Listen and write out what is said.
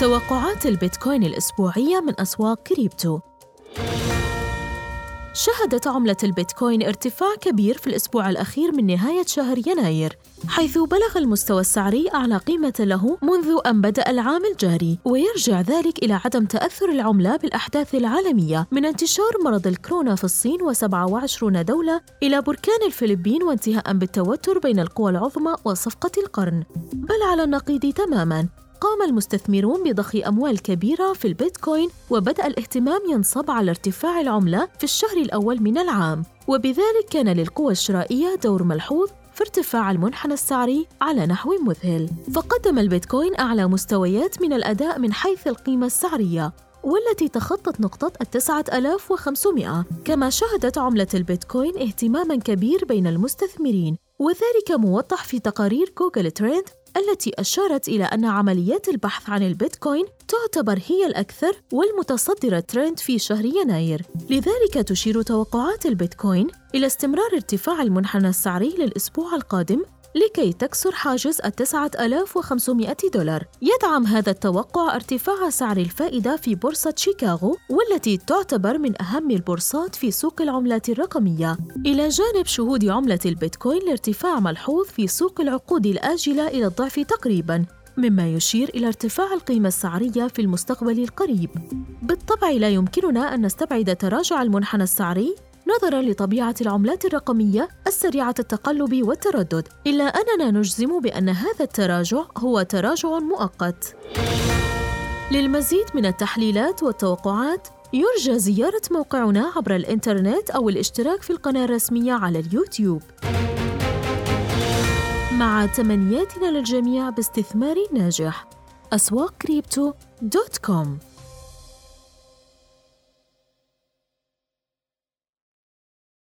توقعات البيتكوين الأسبوعية من أسواق كريبتو. شهدت عملة البيتكوين ارتفاع كبير في الأسبوع الأخير من نهاية شهر يناير حيث بلغ المستوى السعري أعلى قيمة له منذ أن بدأ العام الجاري ويرجع ذلك إلى عدم تأثر العملة بالأحداث العالمية من انتشار مرض الكورونا في الصين و27 دولة إلى بركان الفلبين وانتهاء بالتوتر بين القوى العظمى وصفقة القرن. بل على النقيض تماماً. قام المستثمرون بضخ أموال كبيرة في البيتكوين وبدأ الاهتمام ينصب على ارتفاع العملة في الشهر الأول من العام. وبذلك كان للقوى الشرائية دور ملحوظ في ارتفاع المنحنى السعري على نحو مذهل. فقدم البيتكوين أعلى مستويات من الأداء من حيث القيمة السعرية والتي تخطت نقطة التسعة ألاف وخمسمائة. كما شهدت عملة البيتكوين اهتماماً كبير بين المستثمرين وذلك موضح في تقارير Google Trend التي أشارت إلى أن عمليات البحث عن البيتكوين تعتبر هي الأكثر والمتصدرة ترند في شهر يناير. لذلك تشير توقعات البيتكوين إلى استمرار ارتفاع المنحنى السعري للأسبوع القادم لكي تكسر حاجز ألاف وخمسمائة دولار. يدعم هذا التوقع ارتفاع سعر الفائدة في بورصة شيكاغو والتي تعتبر من أهم البورصات في سوق العملات الرقمية. إلى جانب شهود عملة البيتكوين لارتفاع ملحوظ في سوق العقود الآجلة إلى الضعف تقريباً مما يشير إلى ارتفاع القيمة السعرية في المستقبل القريب. بالطبع لا يمكننا أن نستبعد تراجع المنحنى السعري. نظرا لطبيعة العملات الرقمية السريعة التقلب والتردد، إلا أننا نجزم بأن هذا التراجع هو تراجع مؤقت. للمزيد من التحليلات والتوقعات يرجى زيارة موقعنا عبر الإنترنت أو الاشتراك في القناة الرسمية على اليوتيوب. مع تمنياتنا للجميع باستثمار ناجح. أسواق crypto dot com